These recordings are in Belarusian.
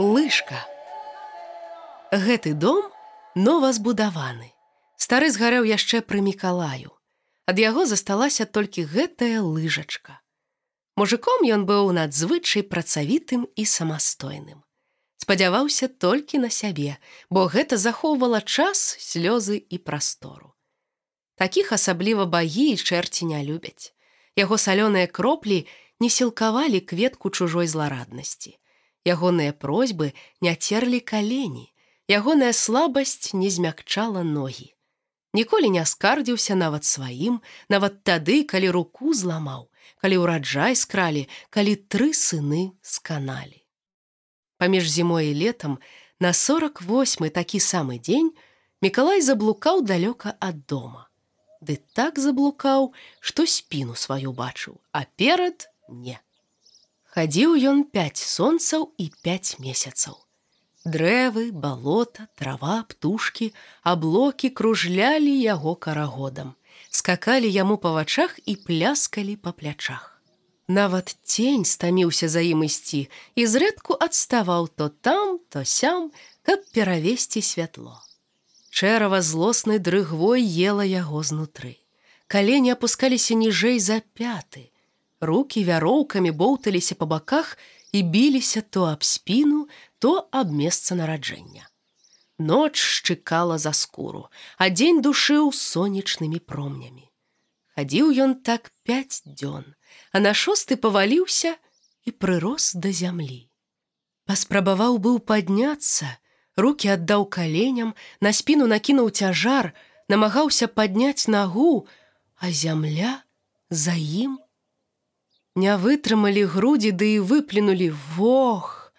лыжка. Гэты дом нова збудаваны. Стары згарэў яшчэ пры мікалаю. Ад яго засталася толькі гэтая лыжачка. Мужиком ён быў надзвычай працавітым і самастойным. Спадзяваўся толькі на сябе, бо гэта захоўвала час, слёзы і прастору. Такіх асабліва багі і чэрці не любяць. Яго салёныя кроплі не сілкавалі кветку чужой злараднасці. Ягоныя просьбы не церлі калені, ягоная слабасць не змякчала ногі. Ніколі не скардзіўся нават сваім, нават тады, калі руку зламаў, калі ўраджай скралі, калі тры сыны сканалі. Паміж зімой і летам на 48 такі самы дзень Миколай заблукаў далёка ад дома. Ды так заблукаў, што спіну сваю бачыў, а перад не. Хадзіў ён пяць сонцаў і пяць месяцаў. Дрэвы, балота, трава, птушкі, аблокі кружлялі яго карагодам, скакалі яму па вачах і пляскалі па плячах. Нават цень стаміўся за ім ісці і зрэдку адставаў то там, то сям, каб перавесці святло. Чэрава злоснай дрыгвой ела яго знутры. Калені апускаліся ніжэй за пяты, руки вяроўкамі боўталіся па баках і біліся то аб спіну, то аб месца нараджэння. Ноч шчыкала за скуру, а дзень душыў сонечнымі промнямі. Хадзіў ён так пяць дзён, а на шосты паваліўся і прырос да зямлі. Паспрабаваў быў падняцца, руки аддаў каленям, на спіну накінуў цяжар, намагаўся падняць нагу, а зямля за ім не вытрымалі грудзі ды і выплюнулі вох.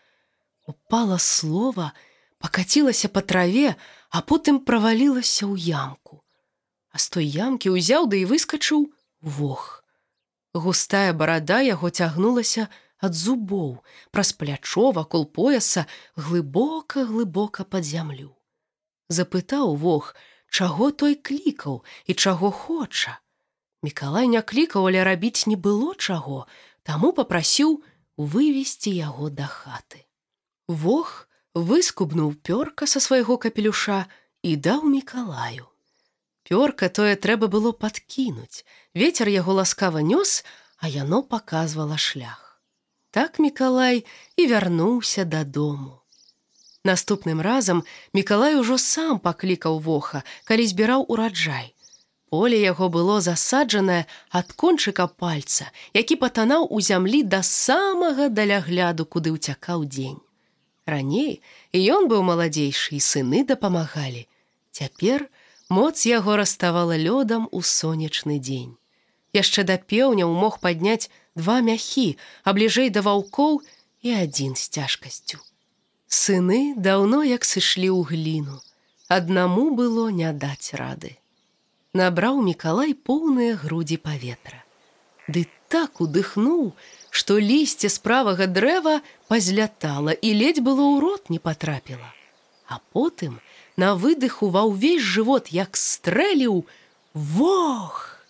Упала слова, пакацілася па траве, а потым правалілася ў ямку. А з той ямкі ўзяў да і выскачыў вох. Густая барада яго цягнулася ад зубоў, праз плячо вакол пояса глыбока глыбока пад зямлю. Запытаў вох, чаго той клікаў і чаго хоча. Мікалай не клікаў, але рабіць не было чаго, таму попрасіў вывесці яго да хаты. Вох выскубнуў пёрка са свайго капелюша і даў мікалаю. Пёрка тое трэба было падкінуць. Вецер яго ласкава нёс, а яно паказвала шлях. Так Мікалай і вярнуўся дадому. Наступным разам Мікалай ужо сам паклікаў воха, калі збіраў ураджай. Поле яго было засаджанае ад кончыка пальца, які патанаў у зямлі да самага далягляду, куды ўцякаў дзень. Раней ён быў маладзейшы і сыны дапамагалі. Цяпер моц яго раставала лёдам у сонечны дзень. Яшчэ да пеўняў мог падняць два мяхі, а бліжэй да ваўкоў і адзін з цяжкасцю. Сыны даўно як сышлі ў гліну. Аднаму было не даць рады набраў мікалай поўныя грудзі паветра. Ды так удыхнуў, што лісце з правага дрэва пазлятала і ледзь было ў рот не патрапіла. А потым на выдыху ва ўвесь жывот як стрэліў Вох!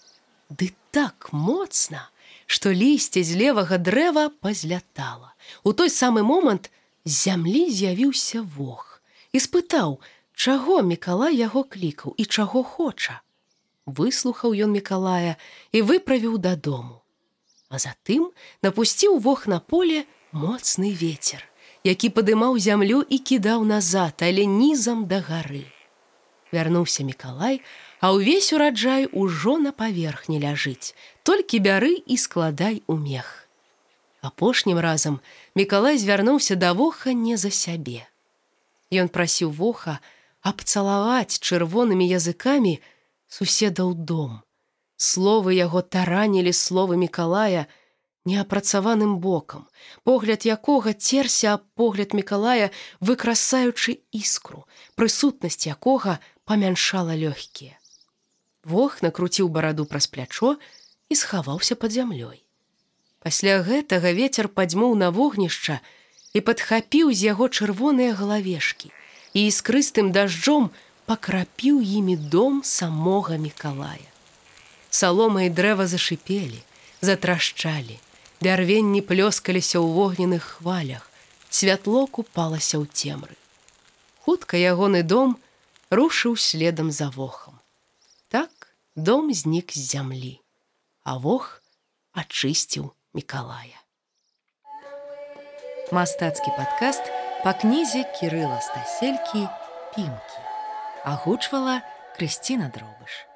Ды так моцна, што лісце з левага дрэва пазлятала. У той самы момант з зямлі з'явіўся вох і спытаў, чаго Мікалай яго клікаў і чаго хоча выслухаў ён мікалая і выправіў дадому. А затым напусціў вох на поле моцны ветер, які падымаў зямлю і кідаў назад, але нізам да гары. Вярнуўся мікалай, а ўвесь ураджай ужо на паверхні ляжыць, толькі бяры і складай у мех. Апошнім разам мікалай звярнуўся да воха не за сябе. Ён прасіў воха абцалаваць чырвонымі языкамі, суседаў дом. Словы яго таранілі словы Миколая неапрацаваным бокам, погляд якога церся аб погляд Миколая, выкрасаючы іскру, прысутнасць якога памяншала лёгкія. Вох накруціў бараду праз плячо і схаваўся под зямлёй. Пасля гэтага ветер падзьмуў на вогнішча і падхапіў з яго чырвоныя галавешкі і іскрыстым дажджом, пакрапіў імі дом самога мікалая. Салома і дрэва зашипелі, затрашчалі, бярвенні плёскаліся ў вогненых хвалях, святло купалася ў цемры. Хутка ягоны дом рушыў следам за вохам. Так дом знік з зямлі, а вох ачысціў Миколая. Мастацкі падкаст па кнізе Кірыла Стаселькі пімкі. Агучвала Крысціна Дробыш.